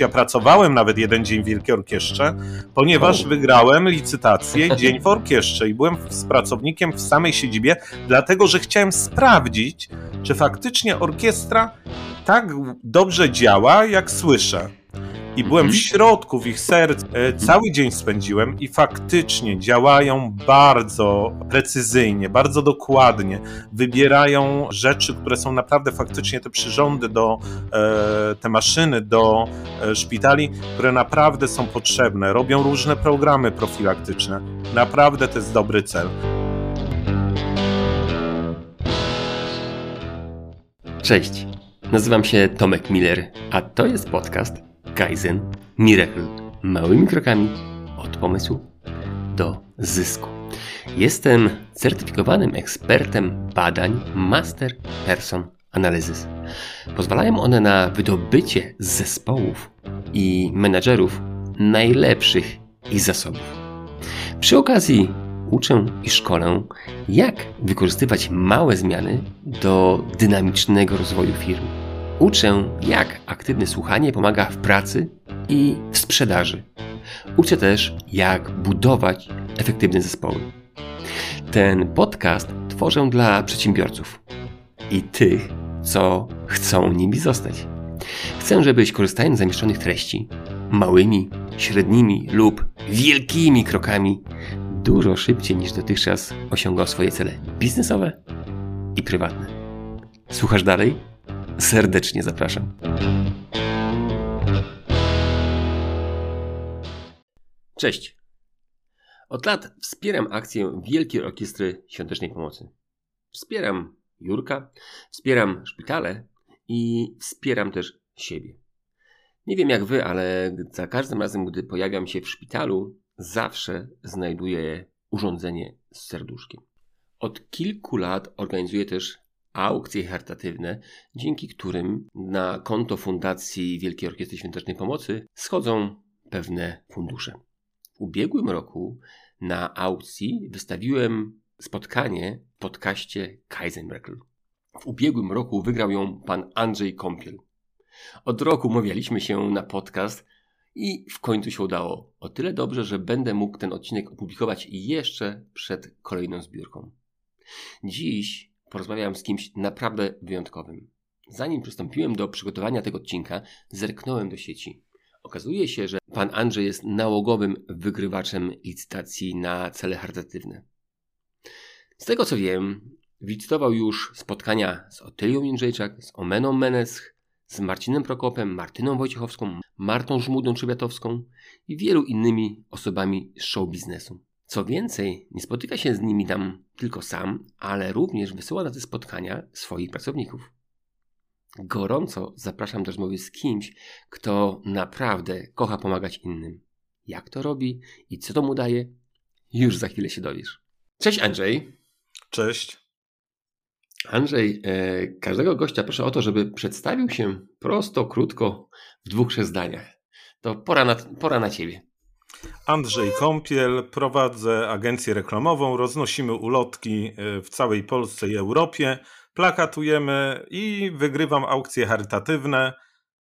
Ja pracowałem nawet jeden dzień w Wielkiej Orkiestrze, ponieważ wygrałem licytację Dzień w Orkiestrze i byłem z pracownikiem w samej siedzibie, dlatego że chciałem sprawdzić, czy faktycznie orkiestra tak dobrze działa, jak słyszę. I byłem w Mhm. środku, w ich serc. E, Cały dzień spędziłem i faktycznie działają bardzo precyzyjnie, bardzo dokładnie. Wybierają rzeczy, które są naprawdę faktycznie te przyrządy do, e, te maszyny do e, szpitali, które naprawdę są potrzebne. Robią różne programy profilaktyczne. Naprawdę to jest dobry cel. Cześć, nazywam się Tomek Miller, a to jest podcast Kaizen Miracle. Małymi krokami od pomysłu do zysku. Jestem certyfikowanym ekspertem badań Master Person Analysis. Pozwalają one na wydobycie z zespołów i menadżerów najlepszych ich zasobów. Przy okazji uczę i szkolę, jak wykorzystywać małe zmiany do dynamicznego rozwoju firm. Uczę, jak aktywne słuchanie pomaga w pracy i w sprzedaży. Uczę też, jak budować efektywne zespoły. Ten podcast tworzę dla przedsiębiorców i tych, co chcą nimi zostać. Chcę, żebyś korzystając z zamieszczonych treści, małymi, średnimi lub wielkimi krokami, dużo szybciej niż dotychczas osiągał swoje cele biznesowe i prywatne. Słuchasz dalej? Serdecznie zapraszam. Cześć. Od lat wspieram akcję Wielkiej Orkiestry Świątecznej Pomocy. Wspieram Jurka, wspieram szpitale i wspieram też siebie. Nie wiem jak wy, ale za każdym razem, gdy pojawiam się w szpitalu, zawsze znajduję urządzenie z serduszkiem. Od kilku lat organizuję też aukcje charytatywne, dzięki którym na konto Fundacji Wielkiej Orkiestry Świątecznej Pomocy schodzą pewne fundusze. W ubiegłym roku na aukcji wystawiłem spotkanie w podcaście Kaizen Miracle. W ubiegłym roku wygrał ją pan Andrzej Kąpiel. Od roku umawialiśmy się na podcast i w końcu się udało. O tyle dobrze, że będę mógł ten odcinek opublikować jeszcze przed kolejną zbiórką. Dziś porozmawiam z kimś naprawdę wyjątkowym. Zanim przystąpiłem do przygotowania tego odcinka, zerknąłem do sieci. Okazuje się, że pan Andrzej jest nałogowym wygrywaczem licytacji na cele charytatywne. Z tego co wiem, licytował już spotkania z Otylią Jędrzejczak, z Omeną Menesch, z Marcinem Prokopem, Martyną Wojciechowską, Martą Żmudą Trzebiatowską i wielu innymi osobami z show biznesu. Co więcej, nie spotyka się z nimi tam tylko sam, ale również wysyła na te spotkania swoich pracowników. Gorąco zapraszam do rozmowy z kimś, kto naprawdę kocha pomagać innym. Jak to robi i co to mu daje, już za chwilę się dowiesz. Cześć Andrzej. Cześć. Andrzej, e, każdego gościa proszę o to, żeby przedstawił się prosto, krótko, w dwóch, trzech zdaniach. To pora na, pora na ciebie. Andrzej Kąpiel, prowadzę agencję reklamową, roznosimy ulotki y, w całej Polsce i Europie, plakatujemy i wygrywam aukcje charytatywne.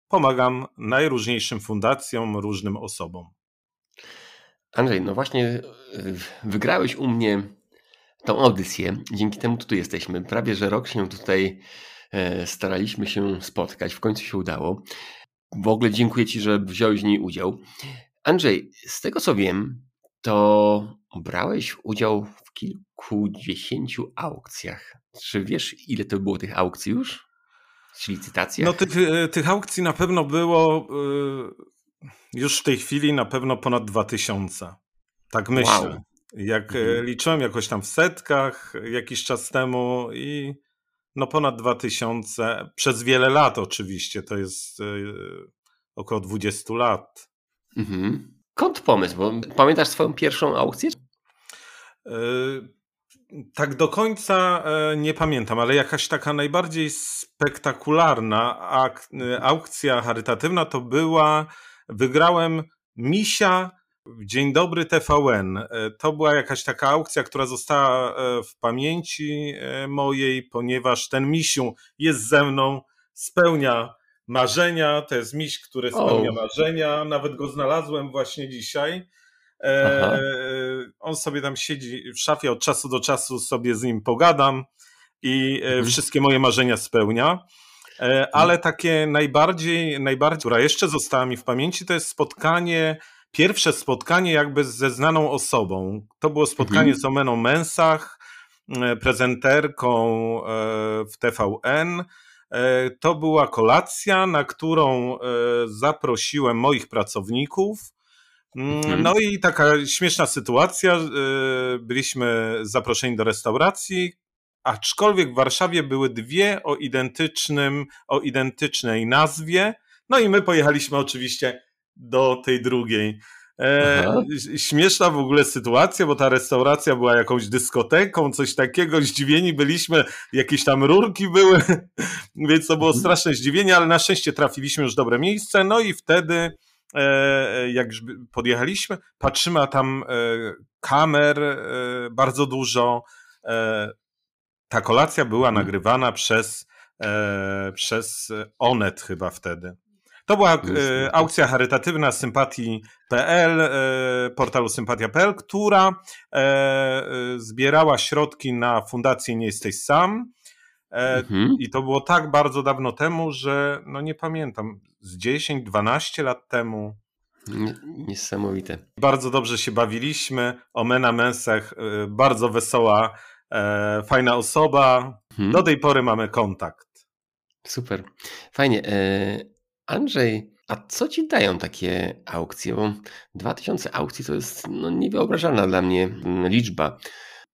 Pomagam najróżniejszym fundacjom, różnym osobom. Andrzej, no właśnie e, wygrałeś u mnie tą audycję. Dzięki temu tu jesteśmy. Prawie, że rok się tutaj e, staraliśmy się spotkać. W końcu się udało. W ogóle dziękuję Ci, że wziąłeś w niej udział. Andrzej, z tego co wiem, to brałeś udział w kilkudziesięciu aukcjach. Czy wiesz, ile to było tych aukcji już? Czy licytacjach? No tych, y, tych aukcji na pewno było y, już w tej chwili na pewno ponad 2000. Tak myślę. Wow. Jak y, Mhm. liczyłem jakoś tam w setkach jakiś czas temu i no ponad 2000 przez wiele lat oczywiście, to jest około 20 lat. Mhm. Skąd pomysł? Bo pamiętasz swoją pierwszą aukcję? Y, Tak do końca e, nie pamiętam, ale jakaś taka najbardziej spektakularna ak- y, aukcja charytatywna to była, wygrałem misia w Dzień Dobry TVN. E, To była jakaś taka aukcja, która została e, w pamięci e, mojej, ponieważ ten misiu jest ze mną, spełnia marzenia, to jest miś, który spełnia oh. marzenia, nawet go znalazłem właśnie dzisiaj. E, on sobie tam siedzi w szafie, od czasu do czasu sobie z nim pogadam i e, mhm. wszystkie moje marzenia spełnia. E, mhm. Ale takie najbardziej, najbardziej, która jeszcze została mi w pamięci, to jest spotkanie, pierwsze spotkanie jakby ze znaną osobą. To było spotkanie mhm. z Omeną Mensach, prezenterką w TVN. To była kolacja, na którą zaprosiłem moich pracowników. Mm, mhm. No i taka śmieszna sytuacja. Byliśmy zaproszeni do restauracji aczkolwiek w Warszawie były dwie o identycznym, o identycznej nazwie. No i my pojechaliśmy oczywiście do tej drugiej. E, śmieszna w ogóle sytuacja, bo ta restauracja była jakąś dyskoteką, coś takiego. Zdziwieni byliśmy, jakieś tam rurki były, więc to było mhm. straszne zdziwienie, ale na szczęście trafiliśmy już w dobre miejsce. No i wtedy, e, jak podjechaliśmy, patrzymy, a tam e, kamer e, bardzo dużo. Ta kolacja była mhm. nagrywana przez, przez Onet chyba wtedy. To była e, aukcja charytatywna sympatii.pl, e, portalu sympatia.pl, która e, e, zbierała środki na fundację Nie jesteś sam. E, mhm. I to było tak bardzo dawno temu, że no nie pamiętam, z 10-12 lat temu. Niesamowite. Bardzo dobrze się bawiliśmy. Omena Mensech, bardzo wesoła e, fajna osoba. Hmm. Do tej pory mamy kontakt. Super. Fajnie. Andrzej, a co ci dają takie aukcje? Bo 2000 aukcji to jest no, niewyobrażalna dla mnie mm, liczba.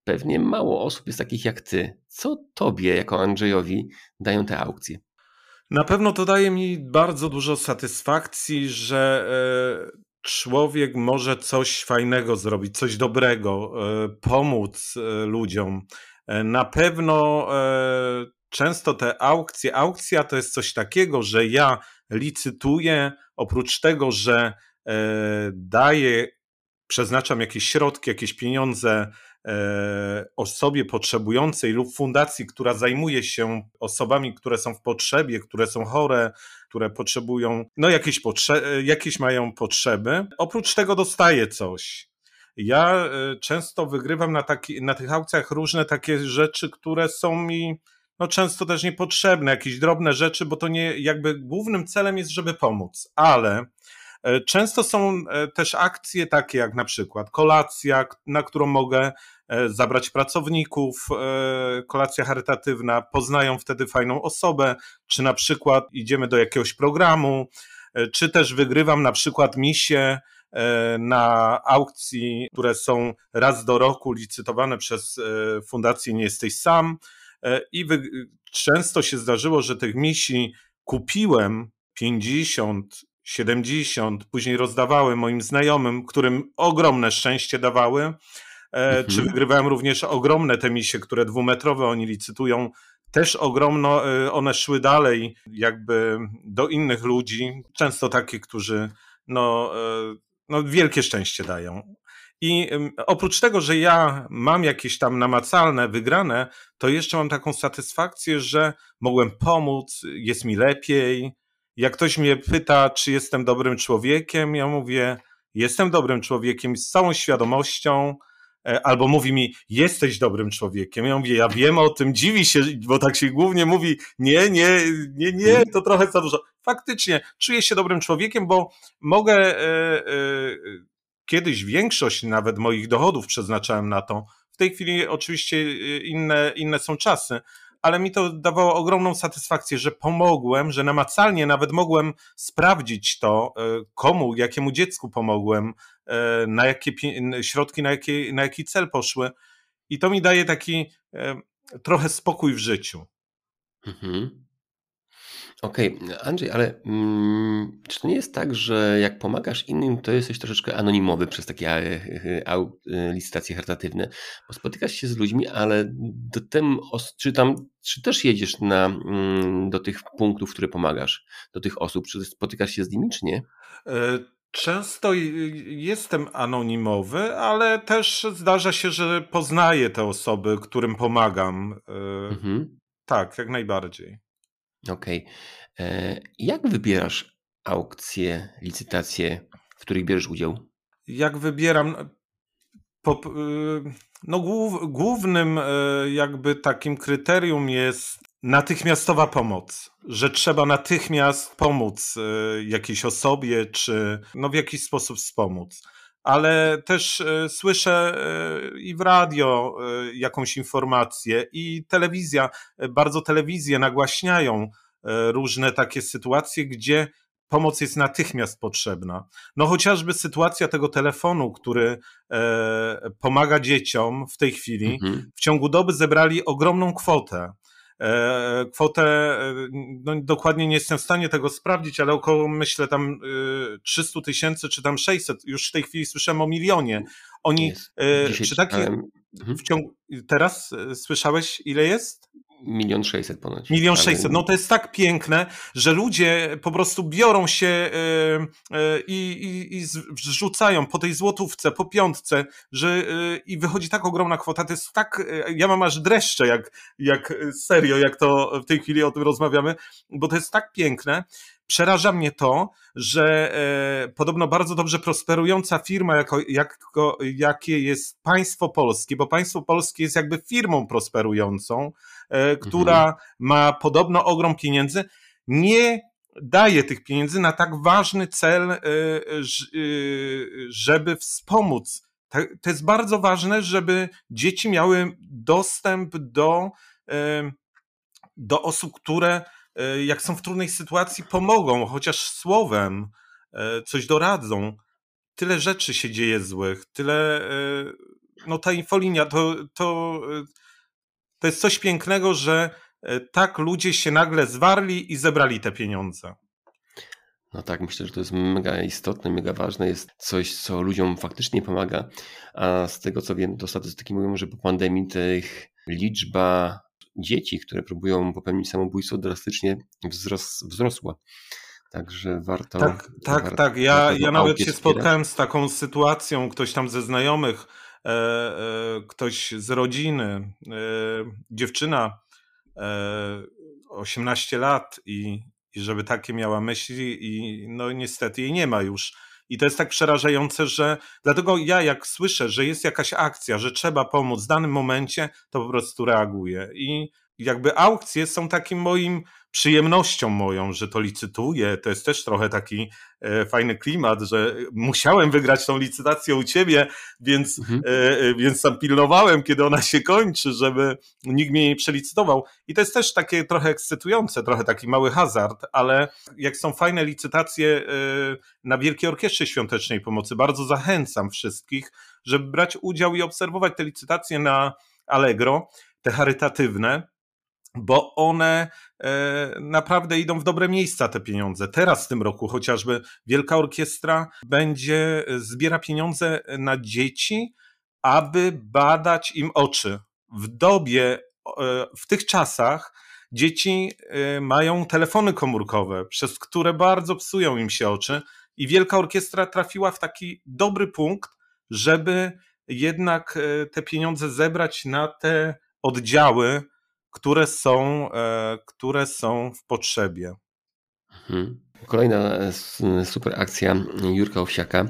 Pewnie mało osób jest takich jak ty. Co tobie, jako Andrzejowi, dają te aukcje? Na pewno to daje mi bardzo dużo satysfakcji, że e, człowiek może coś fajnego zrobić, coś dobrego, e, pomóc e, ludziom. Na pewno często te aukcje, aukcja to jest coś takiego, że ja licytuję, oprócz tego, że daję, przeznaczam jakieś środki, jakieś pieniądze E, osobie potrzebującej lub fundacji, która zajmuje się osobami, które są w potrzebie, które są chore, które potrzebują, no jakieś, potrze- jakieś mają potrzeby. Oprócz tego dostaję coś. Ja e, często wygrywam na, taki, na tych aukcjach różne takie rzeczy, które są mi no często też niepotrzebne, jakieś drobne rzeczy, bo to nie jakby głównym celem jest, żeby pomóc, ale e, Często są też akcje takie jak na przykład kolacja, na którą mogę E, zabrać pracowników, e, kolacja charytatywna, poznają wtedy fajną osobę, czy na przykład idziemy do jakiegoś programu, e, czy też wygrywam na przykład misję na aukcji, które są raz do roku licytowane przez Fundację Nie Jesteś Sam. I często się zdarzyło, że tych misji kupiłem 50, 70, później rozdawałem moim znajomym, którym ogromne szczęście dawały. E, mhm. Czy wygrywałem również ogromne te misie, które dwumetrowe oni licytują, też ogromno, e, one szły dalej jakby do innych ludzi, często takich, którzy no, e, no wielkie szczęście dają. I oprócz tego, że ja mam jakieś tam namacalne, wygrane, to jeszcze mam taką satysfakcję, że mogłem pomóc, jest mi lepiej. Jak ktoś mnie pyta, czy jestem dobrym człowiekiem, ja mówię, jestem dobrym człowiekiem z całą świadomością, E, albo mówi mi, jesteś dobrym człowiekiem. Ja mówię, ja wiem o tym, dziwi się, bo tak się głównie mówi, nie, nie, nie, nie, to trochę za dużo. Faktycznie, czuję się dobrym człowiekiem, bo mogę, e, e, kiedyś większość nawet moich dochodów przeznaczałem na to. W tej chwili oczywiście inne, inne są czasy, ale mi to dawało ogromną satysfakcję, że pomogłem, że namacalnie nawet mogłem sprawdzić to, komu, jakiemu dziecku pomogłem, E, na jakie środki, na, jakie, na jaki cel poszły. I to mi daje taki trochę spokój w życiu. Mhm. Okej, okay. Andrzej, ale mm, czy to nie jest tak, że jak pomagasz innym, to jesteś troszeczkę anonimowy przez takie e, e, licytacje charytatywne, bo spotykasz się z ludźmi, ale do tem, czy tam, czy też jedziesz na, mm, do tych punktów, które pomagasz, do tych osób, czy spotykasz się z nimi, czy nie? Często jestem anonimowy, ale też zdarza się, że poznaję te osoby, którym pomagam. E, mhm. Tak, jak najbardziej. Okej. Okay. Jak wybierasz aukcje, licytacje, w których bierzesz udział? Jak wybieram? Po, no, głównym jakby takim kryterium jest natychmiastowa pomoc, że trzeba natychmiast pomóc jakiejś osobie, czy no w jakiś sposób wspomóc ale też e, słyszę e, i w radio e, jakąś informację, i telewizja, bardzo telewizje nagłaśniają różne takie sytuacje, gdzie pomoc jest natychmiast potrzebna. No chociażby sytuacja tego telefonu, który pomaga dzieciom w tej chwili, mhm. w ciągu doby zebrali ogromną kwotę. E, kwotę, e, no dokładnie nie jestem w stanie tego sprawdzić, ale około myślę tam 300 e, tysięcy czy tam 600, już w tej chwili słyszałem o milionie. Oni, jest. czy taki, mhm. w ciągu, teraz słyszałeś ile jest? Milion sześćset ponoć. Milion sześćset. No to jest tak piękne, że ludzie po prostu biorą się yy, yy, i, i zrzucają po tej złotówce, po piątce, że yy, i wychodzi tak ogromna kwota. To jest tak, ja mam aż dreszcze, jak, jak serio, jak to w tej chwili o tym rozmawiamy, bo to jest tak piękne. Przeraża mnie to, że e, podobno bardzo dobrze prosperująca firma, jako, jako, jakie jest państwo polskie, bo państwo polskie jest jakby firmą prosperującą, e, która mhm. ma podobno ogrom pieniędzy, nie daje tych pieniędzy na tak ważny cel, e, żeby wspomóc. To jest bardzo ważne, żeby dzieci miały dostęp do, do osób, które jak są w trudnej sytuacji, pomogą, chociaż słowem coś doradzą. Tyle rzeczy się dzieje złych, tyle. No ta infolinia to, to, to jest coś pięknego, że tak ludzie się nagle zwarli i zebrali te pieniądze. No tak, myślę, że to jest mega istotne, mega ważne, jest coś, co ludziom faktycznie pomaga. A z tego co wiem, to statystyki mówią, że po pandemii tych liczba dzieci, które próbują popełnić samobójstwo, drastycznie wzros, wzrosła. Także warto. Tak, tak, warto, tak. Ja, ja nawet się spotkałem z taką sytuacją, ktoś tam ze znajomych, e, e, ktoś z rodziny, e, dziewczyna, 18 lat i, i żeby takie miała myśli, i no niestety jej nie ma już. I to jest tak przerażające, że dlatego ja, jak słyszę, że jest jakaś akcja, że trzeba pomóc w danym momencie, to po prostu reaguję. I jakby aukcje są takim moim przyjemnością moją, że to licytuję. To jest też trochę taki e, fajny klimat, że musiałem wygrać tą licytację u ciebie, więc, mhm. e, e więc tam pilnowałem, kiedy ona się kończy, żeby nikt mnie nie przelicytował. I to jest też takie trochę ekscytujące, trochę taki mały hazard, ale jak są fajne licytacje e, na Wielkiej Orkiestrze Świątecznej Pomocy, bardzo zachęcam wszystkich, żeby brać udział i obserwować te licytacje na Allegro, te charytatywne, bo one e, naprawdę idą w dobre miejsca te pieniądze. Teraz w tym roku chociażby Wielka Orkiestra będzie zbiera pieniądze na dzieci, aby badać im oczy. W dobie, e, w tych czasach dzieci e, mają telefony komórkowe, przez które bardzo psują im się oczy i Wielka Orkiestra trafiła w taki dobry punkt, żeby jednak te pieniądze zebrać na te oddziały, które są, e, które są w potrzebie. Mhm. Kolejna e, super akcja Jurka Owsiaka.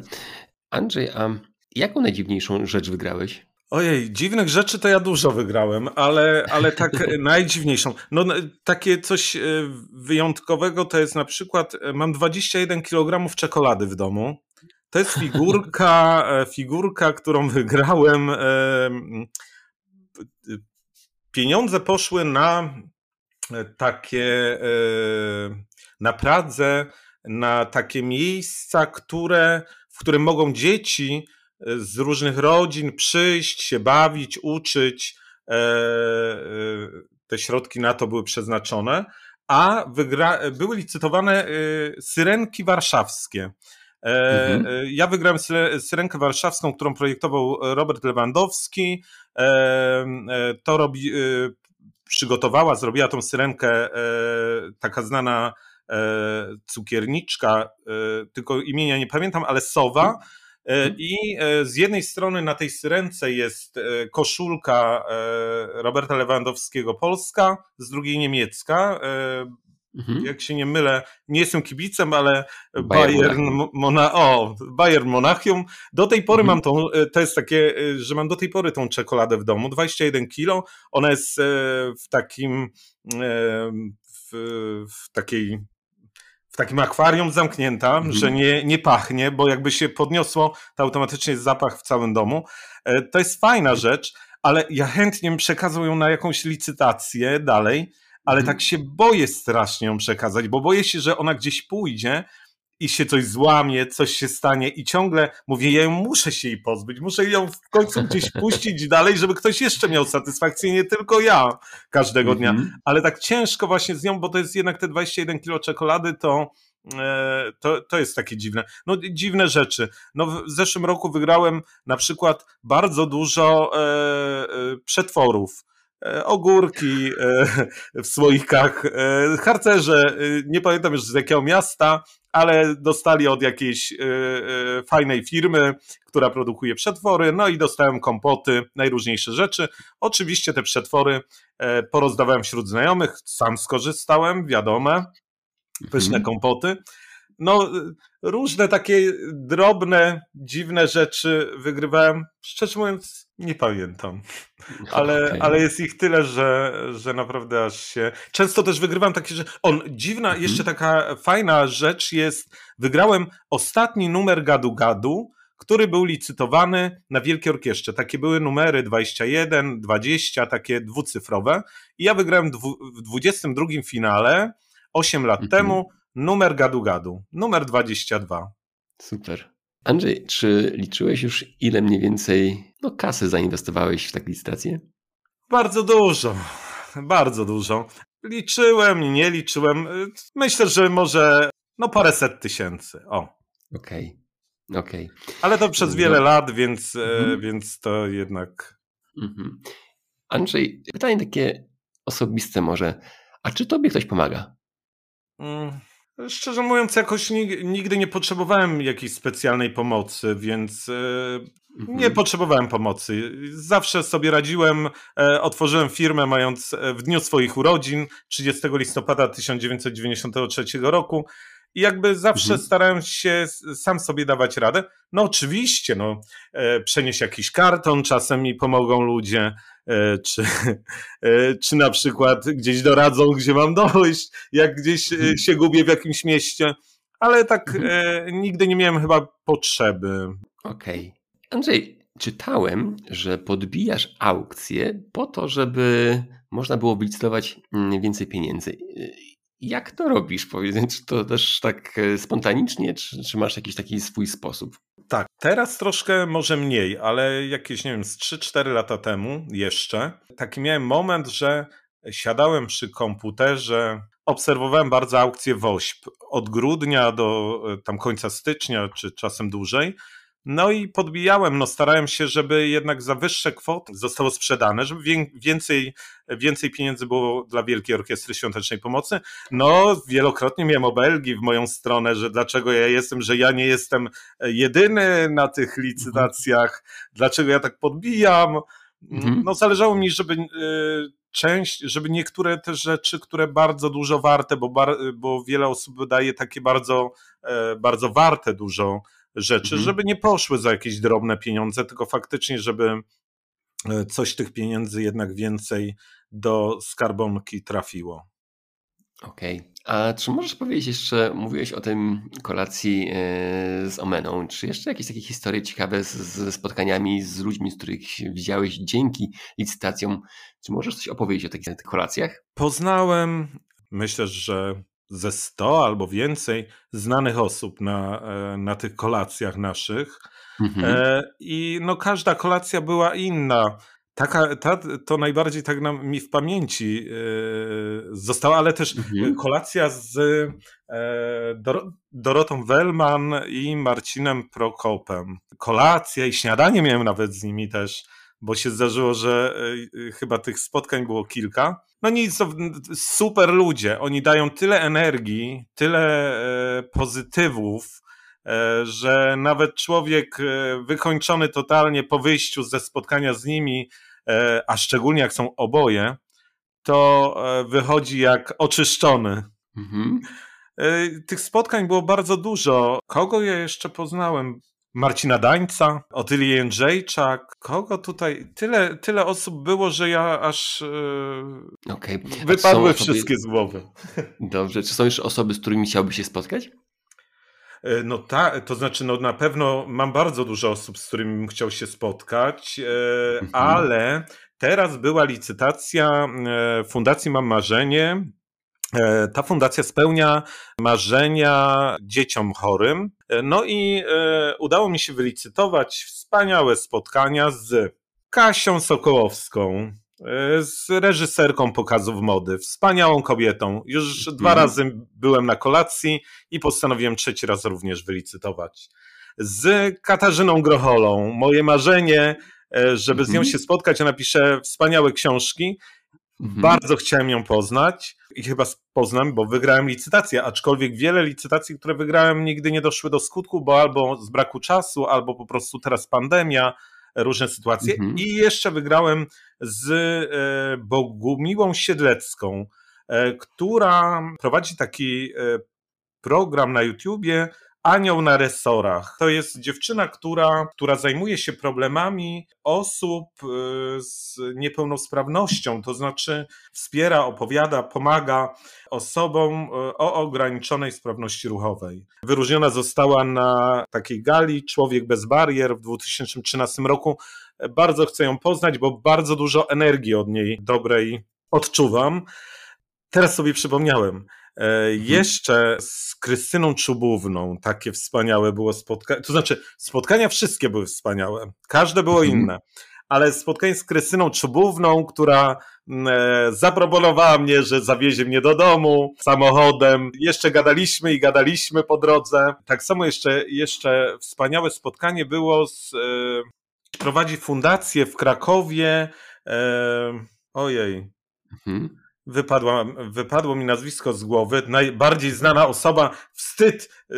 Andrzej, a jaką najdziwniejszą rzecz wygrałeś? Ojej, dziwnych rzeczy to ja dużo wygrałem, ale, ale tak najdziwniejszą. No, takie coś e, wyjątkowego to jest na przykład, mam 21 kg czekolady w domu. To jest figurka, figurka, którą wygrałem pieniądze poszły na e, takie, e, na Pradze, na takie miejsca, które, w którym mogą dzieci e, z różnych rodzin przyjść, się bawić, uczyć. Te środki na to były przeznaczone, a wygra- były licytowane syrenki warszawskie. Mhm. Ja wygrałem syrenkę warszawską, którą projektował Robert Lewandowski. To robi, przygotowała, zrobiła tą syrenkę e, taka znana e, cukierniczka, e, tylko imienia nie pamiętam, ale Sowa. Mhm. mhm. I z jednej strony na tej syrence jest koszulka Roberta Lewandowskiego Polska, z drugiej niemiecka. Mhm. jak się nie mylę, nie jestem kibicem, ale Bayern, Bayern, Mona, o, Bayern Monachium. Do tej pory mhm. mam tą, e, to jest takie, e, że mam do tej pory tą czekoladę w domu, 21 kilo, ona jest w takim, w, w takiej w takim akwarium zamknięta, mhm. że nie, nie pachnie, bo jakby się podniosło, to automatycznie jest zapach w całym domu. To jest fajna rzecz, ale ja chętnie bym przekazał ją na jakąś licytację dalej, ale mhm. tak się boję strasznie ją przekazać, bo boję się, że ona gdzieś pójdzie i się coś złamie, coś się stanie i ciągle mówię, ja ją muszę się jej pozbyć, muszę ją w końcu gdzieś puścić dalej, żeby ktoś jeszcze miał satysfakcję, nie tylko ja każdego dnia, mm -hmm. ale tak ciężko właśnie z nią, bo to jest jednak te 21 kilo czekolady, to e, to, to jest takie dziwne. No dziwne rzeczy. No w zeszłym roku wygrałem na przykład bardzo dużo e, e, przetworów ogórki e, w słoikach, e, harcerze, nie pamiętam już z jakiego miasta, ale dostali od jakiejś fajnej firmy, która produkuje przetwory, no i dostałem kompoty, najróżniejsze rzeczy. Oczywiście te przetwory porozdawałem wśród znajomych, sam skorzystałem, wiadome, pyszne mhm. kompoty. No, różne takie drobne, dziwne rzeczy wygrywałem. Szczerze mówiąc, nie pamiętam. Ale, okay. ale jest ich tyle, że, że naprawdę aż się. Często też wygrywam takie, że. On, dziwna, mhm. jeszcze taka fajna rzecz jest. Wygrałem ostatni numer Gadu Gadu, który był licytowany na Wielkie Orkiestrze. Takie były numery 21, 20, takie dwucyfrowe. I ja wygrałem w 22 finale 8 lat mhm. temu numer Gadu Gadu, numer 22. Super. Andrzej, czy liczyłeś już, ile mniej więcej no, kasy zainwestowałeś w taką licytację? Bardzo dużo, bardzo dużo. Liczyłem, nie liczyłem. Myślę, że może no paręset tysięcy. O. Okej, okay. okej. Okay. Ale to przez wiele no. lat, więc, mhm. więc to jednak. Mhm. Andrzej, pytanie takie osobiste może. A czy tobie ktoś pomaga? Mm. Szczerze mówiąc, jakoś nigdy nie potrzebowałem jakiejś specjalnej pomocy, więc e, nie mhm. potrzebowałem pomocy. Zawsze sobie radziłem. E, otworzyłem firmę, mając e, w dniu swoich urodzin, 30 listopada 1993 roku. I jakby zawsze mhm. starałem się sam sobie dawać radę. No oczywiście, no, przenieść jakiś karton, czasem mi pomogą ludzie, E, czy, e, czy na przykład gdzieś doradzą, gdzie mam dojść, jak gdzieś e, mhm. się gubię w jakimś mieście, ale tak mhm. nigdy nie miałem chyba potrzeby. Okej. Okay. Andrzej, czytałem, że podbijasz aukcję po to, żeby można było wylicytować mm, więcej pieniędzy. Jak to robisz? Powiedz, czy to też tak spontanicznie, czy, czy masz jakiś taki swój sposób? Tak, teraz troszkę może mniej, ale jakieś, nie wiem, z 3-4 lata temu jeszcze, taki miałem moment, że siadałem przy komputerze, obserwowałem bardzo aukcję WOŚP od grudnia do e, tam końca stycznia, czy czasem dłużej. No i podbijałem, no starałem się, żeby jednak za wyższe kwoty zostało sprzedane, żeby więcej, więcej pieniędzy było dla Wielkiej Orkiestry Świątecznej Pomocy. No, wielokrotnie miałem obelgi w moją stronę, że dlaczego ja jestem, że ja nie jestem jedyny na tych licytacjach, dlaczego ja tak podbijam. Mhm. No, zależało mi, żeby y, część, żeby niektóre te rzeczy, które bardzo dużo warte, bo, bar, bo wiele osób daje takie bardzo, e, bardzo warte dużo rzeczy, mhm. żeby nie poszły za jakieś drobne pieniądze, tylko faktycznie, żeby e, coś tych pieniędzy jednak więcej do skarbonki trafiło. Okej. Okay. A czy możesz powiedzieć jeszcze, mówiłeś o tym kolacji e, z Omeną, czy jeszcze jakieś takie historie ciekawe ze spotkaniami z ludźmi, z których widziałeś dzięki licytacjom? Czy możesz coś opowiedzieć o takich kolacjach? Poznałem, myślę, że ze 100 albo więcej znanych osób na, e, na tych kolacjach naszych. Mhm. E, I no każda kolacja była inna. Taka, ta, to najbardziej tak nam, mi w pamięci e, została, ale też mhm. kolacja z Dor Dorotą Wellman i Marcinem Prokopem. Kolacja i śniadanie miałem nawet z nimi też, bo się zdarzyło, że chyba tych spotkań było kilka. No nic, to super ludzie. Oni dają tyle energii, tyle e, pozytywów, e, że nawet człowiek e, wykończony totalnie po wyjściu ze spotkania z nimi, a szczególnie jak są oboje, to wychodzi jak oczyszczony. Mhm. Tych spotkań było bardzo dużo. Kogo ja jeszcze poznałem? Marcina Dańca, Otylię Jędrzejczak. Kogo tutaj? Tyle, tyle osób było, że ja aż yy, okay. wypadły osoby... wszystkie z głowy. Dobrze. Czy są jeszcze osoby, z którymi chciałby się spotkać? E, no tak, to znaczy no na pewno mam bardzo dużo osób, z którymi bym chciał się spotkać, e, mhm. ale teraz była licytacja e, Fundacji Mam Marzenie. Ta fundacja spełnia marzenia dzieciom chorym. No i udało mi się wylicytować wspaniałe spotkania z Kasią Sokołowską, E, z reżyserką pokazów mody, wspaniałą kobietą. Już dwa mhm. razy byłem na kolacji i postanowiłem trzeci raz również wylicytować. Z Katarzyną Grocholą. Moje marzenie, e, żeby z nią mhm. się spotkać, ona pisze wspaniałe książki. Mhm. Bardzo chciałem ją poznać i chyba poznam, bo wygrałem licytację, aczkolwiek wiele licytacji, które wygrałem, nigdy nie doszły do skutku, bo albo z braku czasu, albo po prostu teraz pandemia, różne sytuacje. Mhm. I jeszcze wygrałem z e, Bogumiłą Siedlecką, e, która prowadzi taki e, program na YouTubie Anioł na resorach. To jest dziewczyna, która, która zajmuje się problemami osób z niepełnosprawnością, to znaczy wspiera, opowiada, pomaga osobom o ograniczonej sprawności ruchowej. Wyróżniona została na takiej gali Człowiek bez barier w 2013 roku bardzo chcę ją poznać, bo bardzo dużo energii od niej dobrej odczuwam. Teraz sobie przypomniałem. E, mhm. Jeszcze z Krystyną Czubówną takie wspaniałe było spotkanie. To znaczy, spotkania wszystkie były wspaniałe. Każde było mhm. inne. Ale spotkanie z Krystyną Czubówną, która mm, e, zaproponowała mnie, że zawiezie mnie do domu samochodem. Jeszcze gadaliśmy i gadaliśmy po drodze. Tak samo jeszcze, jeszcze wspaniałe spotkanie było z e, prowadzi fundację w Krakowie. E, ojej. Mhm. Wypadła, wypadło mi nazwisko z głowy. Najbardziej znana osoba, wstyd, yy,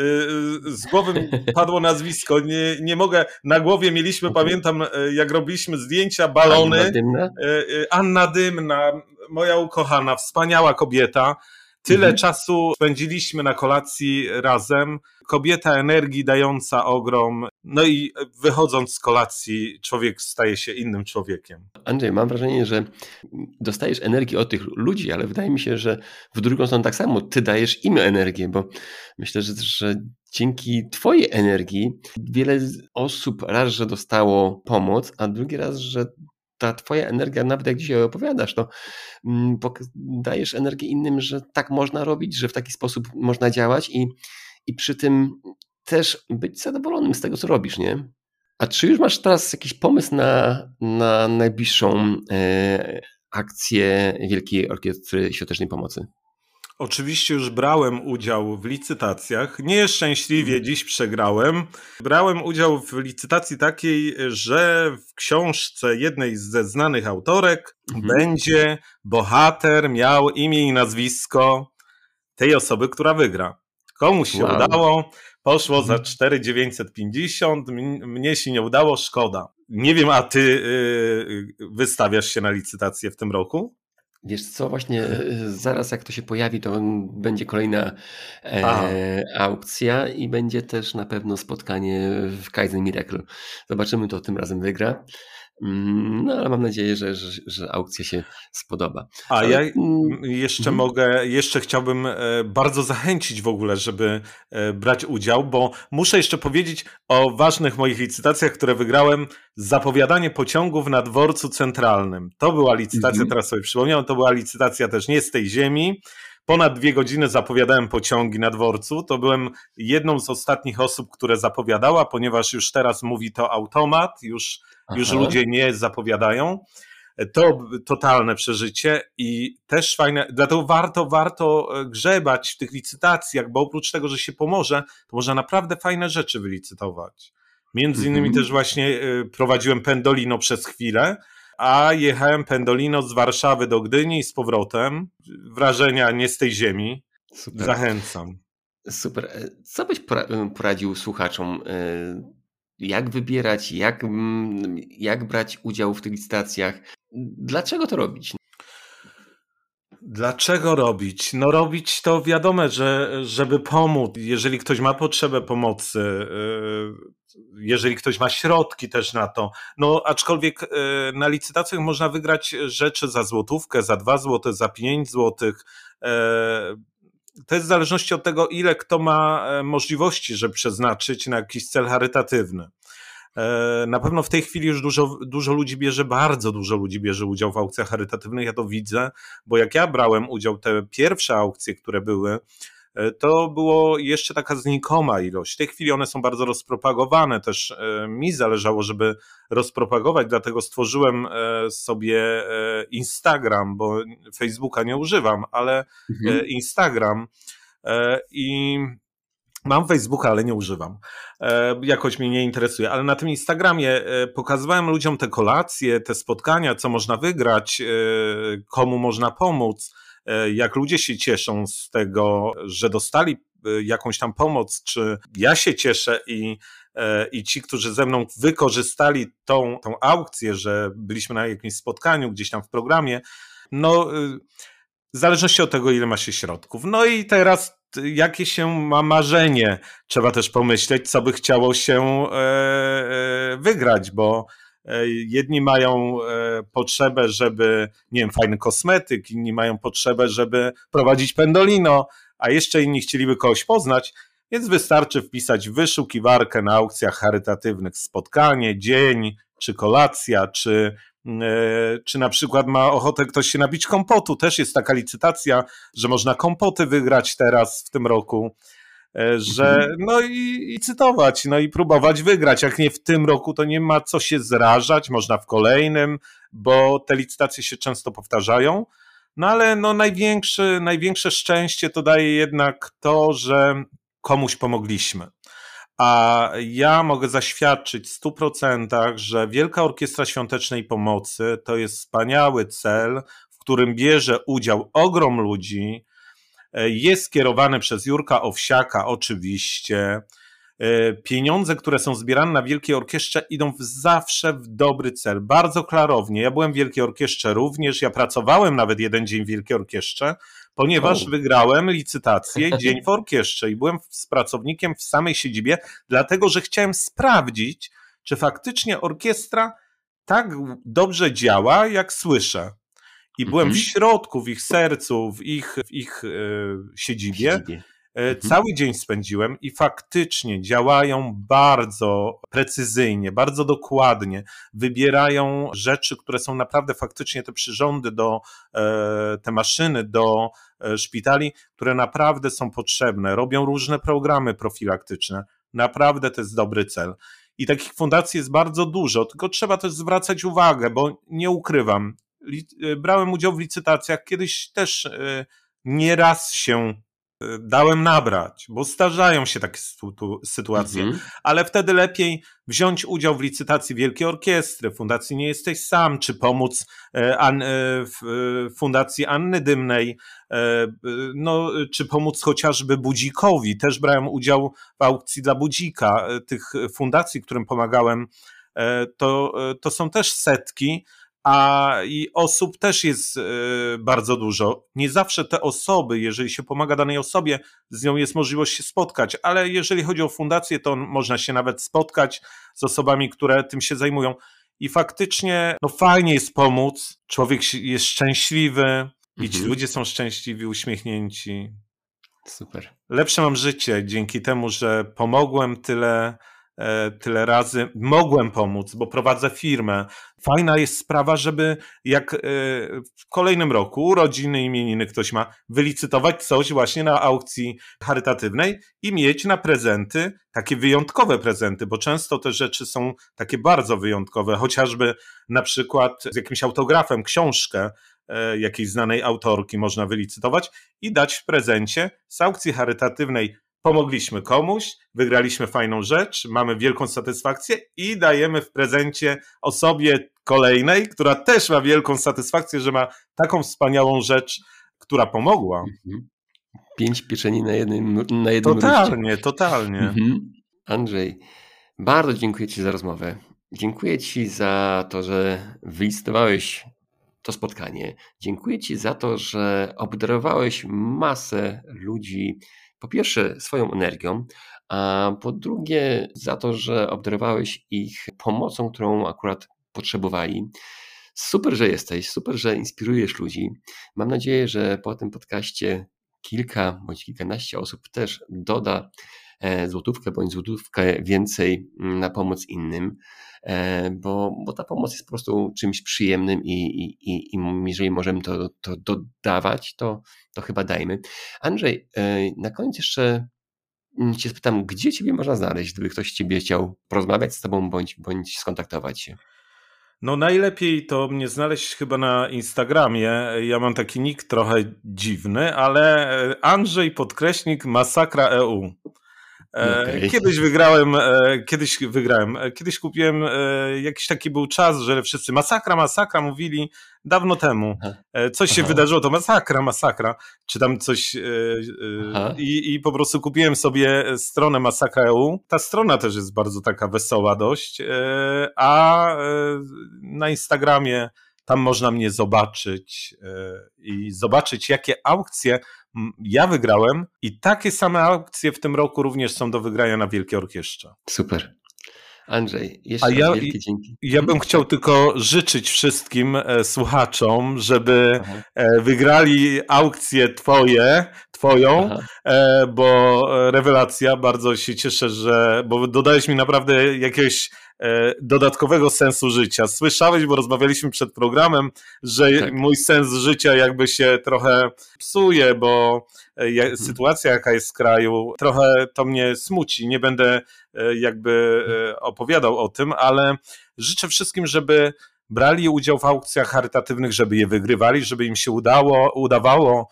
z głowy mi padło nazwisko. Nie, nie mogę, na głowie mieliśmy, pamiętam, e, jak robiliśmy zdjęcia, balony. Anna Dymna? E, Anna Dymna, moja ukochana, wspaniała kobieta. Tyle mhm. czasu spędziliśmy na kolacji razem. Kobieta energii dająca ogrom. No i wychodząc z kolacji, człowiek staje się innym człowiekiem. Andrzej, mam wrażenie, że dostajesz energii od tych ludzi, ale wydaje mi się, że w drugą stronę tak samo ty dajesz im energię, bo myślę, że, że dzięki Twojej energii wiele osób raz, że dostało pomoc, a drugi raz, że ta twoja energia, nawet jak dzisiaj opowiadasz, to mm, dajesz energię innym, że tak można robić, że w taki sposób można działać i, i przy tym też być zadowolonym z tego, co robisz, nie? A czy już masz teraz jakiś pomysł na, na najbliższą e, akcję Wielkiej Orkiestry Świątecznej Pomocy? Oczywiście już brałem udział w licytacjach. Nieszczęśliwie mhm. dziś przegrałem. Brałem udział w licytacji takiej, że w książce jednej ze znanych autorek mhm. będzie bohater miał imię i nazwisko tej osoby, która wygra. Komuś się wow. udało, poszło mhm. za 4,950, mnie się nie udało, szkoda. Nie wiem, a ty yy, wystawiasz się na licytację w tym roku? Wiesz co, właśnie e, zaraz jak to się pojawi, to będzie kolejna e, aukcja i będzie też na pewno spotkanie w Kaizen Miracle. Zobaczymy, to tym razem wygra. Mm, no ale mam nadzieję, że, że, że aukcja się spodoba. A ale... ja mm, jeszcze mhm. mogę, jeszcze chciałbym e, bardzo zachęcić w ogóle, żeby e, brać udział, bo muszę jeszcze powiedzieć o ważnych moich licytacjach, które wygrałem. Zapowiadanie pociągów na dworcu centralnym. To była licytacja, mhm. teraz sobie przypomniałem, to była licytacja też nie z tej ziemi. Ponad dwie godziny zapowiadałem pociągi na dworcu. To byłem jedną z ostatnich osób, które zapowiadała, ponieważ już teraz mówi to automat, już już ludzie nie zapowiadają. To totalne przeżycie i też fajne, dlatego warto, warto e, grzebać w tych licytacjach, bo oprócz tego, że się pomoże, to można naprawdę fajne rzeczy wylicytować. Między innymi mm -hmm. też właśnie e, prowadziłem Pendolino przez chwilę, a jechałem Pendolino z Warszawy do Gdyni i z powrotem. Wrażenia nie z tej ziemi. Super. Zachęcam. Super. Co byś poradził słuchaczom? jak wybierać, jak, mm, jak brać udział w tych licytacjach. Dlaczego to robić? Dlaczego robić? No robić to wiadomo, że żeby pomóc, jeżeli ktoś ma potrzebę pomocy, y, jeżeli ktoś ma środki też na to. No aczkolwiek y, na licytacjach można wygrać rzeczy za złotówkę, za dwa złote, za pięć złotych. Y, to jest w zależności od tego, ile kto ma możliwości, żeby przeznaczyć na jakiś cel charytatywny. E, na pewno w tej chwili już dużo, dużo ludzi bierze, bardzo dużo ludzi bierze udział w aukcjach charytatywnych. Ja to widzę, bo jak ja brałem udział, te pierwsze aukcje, które były, e, to było jeszcze taka znikoma ilość. W tej chwili one są bardzo rozpropagowane. Też e, mi zależało, żeby rozpropagować, dlatego stworzyłem sobie Instagram, bo Facebooka nie używam, ale mhm. Instagram. I Mam Facebooka, ale nie używam. E, jakoś mnie nie interesuje, ale na tym Instagramie e, pokazywałem ludziom te kolacje, te spotkania, co można wygrać, e, komu można pomóc, jak ludzie się cieszą z tego, że dostali jakąś tam pomoc, czy ja się cieszę i, i ci, którzy ze mną wykorzystali tą, tą aukcję, że byliśmy na jakimś spotkaniu gdzieś tam w programie, no w zależności od tego, ile ma się środków. No i teraz jakie się ma marzenie, trzeba też pomyśleć, co by chciało się e, e, wygrać, bo e, jedni mają potrzebę, żeby, nie wiem, fajny kosmetyk, inni mają potrzebę, żeby prowadzić pendolino, a jeszcze inni chcieliby kogoś poznać, więc wystarczy wpisać wyszukiwarkę na aukcjach charytatywnych spotkanie, dzień, czy kolacja, czy E, czy na przykład ma ochotę ktoś się nabić kompotu. Też jest taka licytacja, że można kompoty wygrać teraz w tym roku. E, że mhm. no i, i, cytować, no i próbować wygrać. Jak nie w tym roku, to nie ma co się zrażać, można w kolejnym, bo te licytacje się często powtarzają. No ale no największy, największe szczęście to daje jednak to, że komuś pomogliśmy. A ja mogę zaświadczyć w 100%, że Wielka Orkiestra Świątecznej Pomocy to jest wspaniały cel, w którym bierze udział ogrom ludzi. E, jest skierowany przez Jurka Owsiaka, oczywiście. E, pieniądze, które są zbierane na Wielkiej Orkiestrze, idą zawsze w dobry cel, bardzo klarownie. Ja byłem w Wielkiej Orkiestrze również, ja pracowałem nawet jeden dzień w Wielkiej Orkiestrze, ponieważ oh. wygrałem licytację Dzień w Orkiestrze i byłem z pracownikiem w samej siedzibie, dlatego że chciałem sprawdzić, czy faktycznie orkiestra tak dobrze działa, jak słyszę. I byłem mm -hmm. w środku, w ich sercu, w ich, w ich e, siedzibie. siedzibie. E, mhm. Cały dzień spędziłem i faktycznie działają bardzo precyzyjnie, bardzo dokładnie. Wybierają rzeczy, które są naprawdę faktycznie te przyrządy do, e, te maszyny do e, szpitali, które naprawdę są potrzebne. Robią różne programy profilaktyczne. Naprawdę to jest dobry cel. I takich fundacji jest bardzo dużo, tylko trzeba też zwracać uwagę, bo nie ukrywam, brałem udział w licytacjach, kiedyś też nieraz się dałem nabrać, bo zdarzają się takie sytuacje, mhm. ale wtedy lepiej wziąć udział w licytacji Wielkiej Orkiestry, Fundacji Nie Jesteś Sam, czy pomóc e, e, e, Fundacji Anny Dymnej, no, czy pomóc chociażby Budzikowi. Też brałem udział w aukcji dla Budzika. Tych fundacji, którym pomagałem, to, to są też setki, a i osób też jest e, bardzo dużo. Nie zawsze te osoby, jeżeli się pomaga danej osobie, z nią jest możliwość się spotkać, ale jeżeli chodzi o fundację, to można się nawet spotkać z osobami, które tym się zajmują. I faktycznie no fajnie jest pomóc, człowiek jest szczęśliwy i ci mhm. ludzie są szczęśliwi, uśmiechnięci. Super. Lepsze mam życie dzięki temu, że pomogłem tyle tyle razy mogłem pomóc, bo prowadzę firmę. Fajna jest sprawa, żeby jak e, w kolejnym roku urodziny, imieniny ktoś ma, wylicytować coś właśnie na aukcji charytatywnej i mieć na prezenty takie wyjątkowe prezenty, bo często te rzeczy są takie bardzo wyjątkowe, chociażby na przykład z jakimś autografem książkę e, jakiejś znanej autorki można wylicytować i dać w prezencie z aukcji charytatywnej pomogliśmy komuś, wygraliśmy fajną rzecz, mamy wielką satysfakcję i dajemy w prezencie osobie kolejnej, która też ma wielką satysfakcję, że ma taką wspaniałą rzecz, która pomogła. Mhm. Pięć pieczeni na jednym, na jednym Totalnie, ruszcie. totalnie. Mhm. Andrzej, bardzo dziękuję Ci za rozmowę. Dziękuję Ci za to, że wylicytowałeś to spotkanie. Dziękuję Ci za to, że obdarowałeś masę ludzi, po pierwsze swoją energią, a po drugie za to, że obdarowałeś ich pomocą, którą akurat potrzebowali. Super, że jesteś, super, że inspirujesz ludzi. Mam nadzieję, że po tym podcaście kilka bądź kilkanaście osób też doda złotówkę bądź złotówkę więcej na pomoc innym, e, bo, bo ta pomoc jest po prostu czymś przyjemnym i, i, i, jeżeli możemy to, to dodawać, to, to chyba dajmy. Andrzej, e, na koniec jeszcze Cię spytam, gdzie Ciebie można znaleźć, gdyby ktoś Ciebie chciał porozmawiać z Tobą bądź, bądź skontaktować się? No najlepiej to mnie znaleźć chyba na Instagramie. Ja mam taki nick trochę dziwny, ale Andrzej podkreśnik masakra EU. E, okay. Kiedyś wygrałem, e, kiedyś wygrałem, e, kiedyś kupiłem, jakiś taki był czas, że wszyscy masakra, masakra mówili dawno temu. Coś się Aha. wydarzyło, to masakra, masakra, czy tam coś i, i po prostu kupiłem sobie stronę Masakra EU. Ta strona też jest bardzo taka wesoła dość, a na Instagramie tam można mnie zobaczyć i zobaczyć, jakie aukcje ja wygrałem i takie same aukcje w tym roku również są do wygrania na Wielkie Orkiestrze. Super. Andrzej, jeszcze A ja, wielkie dzięki. Ja bym chciał tylko życzyć wszystkim e, słuchaczom, żeby e, wygrali aukcję twoje, twoją, e, bo e, rewelacja, bardzo się cieszę, że, bo dodałeś mi naprawdę jakiegoś E, dodatkowego sensu życia. Słyszałeś, bo rozmawialiśmy przed programem, że tak. mój sens życia jakby się trochę psuje, bo e, mhm. sytuacja jaka jest w kraju, trochę to mnie smuci. Nie będę e, jakby opowiadał o tym, ale życzę wszystkim, żeby brali udział w aukcjach charytatywnych, żeby je wygrywali, żeby im się udało, udawało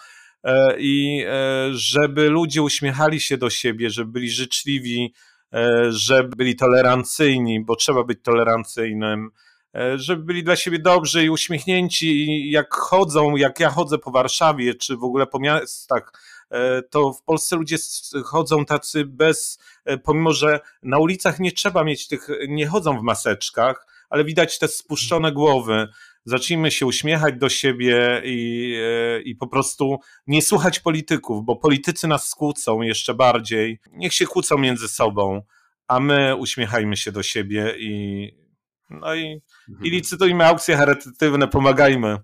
i żeby ludzie uśmiechali się do siebie, żeby byli życzliwi, E, żeby byli tolerancyjni, bo trzeba być tolerancyjnym, e, żeby byli dla siebie dobrzy i uśmiechnięci jak chodzą, jak ja chodzę po Warszawie, czy w ogóle po miastach, e, to w Polsce ludzie chodzą tacy bez, pomimo że na ulicach nie trzeba mieć tych, nie chodzą w maseczkach, ale widać te spuszczone głowy, zacznijmy się uśmiechać do siebie i, e, i po prostu nie słuchać polityków, bo politycy nas skłócą jeszcze bardziej. Niech się kłócą między sobą, a my uśmiechajmy się do siebie i no i, mhm. i licytujmy aukcje charytatywne, pomagajmy.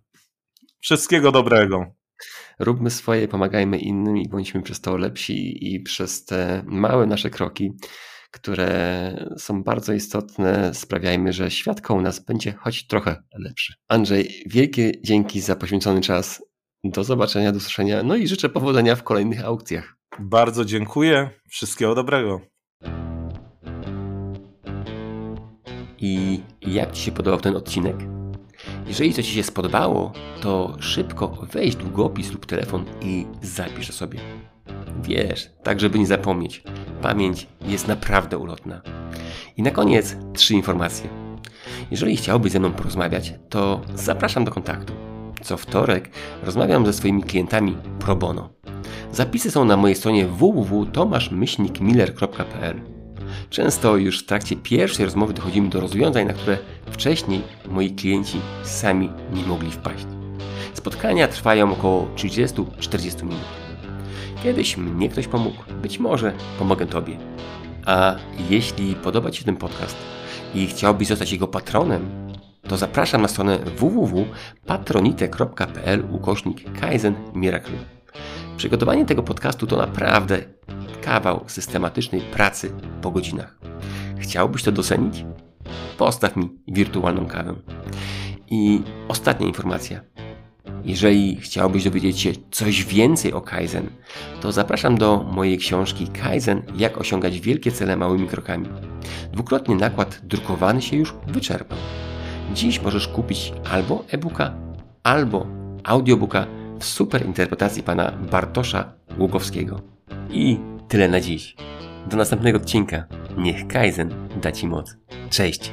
Wszystkiego dobrego. Róbmy swoje, pomagajmy innym i bądźmy przez to lepsi i przez te małe nasze kroki które są bardzo istotne. Sprawiajmy, że świat koło nas będzie choć trochę lepszy. Andrzej, wielkie dzięki za poświęcony czas. Do zobaczenia, do usłyszenia. No i życzę powodzenia w kolejnych aukcjach. Bardzo dziękuję. Wszystkiego dobrego. I jak Ci się podobał ten odcinek? Jeżeli to Ci się spodobało, to szybko weź długopis lub telefon i zapisz sobie. Wiesz, tak żeby nie zapomnieć. Pamięć jest naprawdę ulotna. I na koniec trzy informacje. Jeżeli chciałbyś ze mną porozmawiać, to zapraszam do kontaktu. Co wtorek rozmawiam ze swoimi klientami pro bono. Zapisy są na mojej stronie www.tomaszmyślnikmiller.pl Często już w trakcie pierwszej rozmowy dochodzimy do rozwiązań, na które wcześniej moi klienci sami nie mogli wpaść. Spotkania trwają około 30-40 minut. Kiedyś mnie ktoś pomógł, być może pomogę Tobie. A jeśli podoba Ci się ten podcast i chciałbyś zostać jego patronem, to zapraszam na stronę www.patronite.pl ukośnik Kaizen Miracle. Przygotowanie tego podcastu to naprawdę kawał systematycznej pracy po godzinach. Chciałbyś to docenić? Postaw mi wirtualną kawę. I ostatnia informacja. Jeżeli chciałbyś dowiedzieć się coś więcej o Kaizen, to zapraszam do mojej książki Kaizen Jak osiągać wielkie cele małymi krokami. Dwukrotnie nakład drukowany się już wyczerpał. Dziś możesz kupić albo e-booka, albo audiobooka w super interpretacji pana Bartosza Ługowskiego. I tyle na dziś. Do następnego odcinka. Niech Kaizen da Ci moc. Cześć!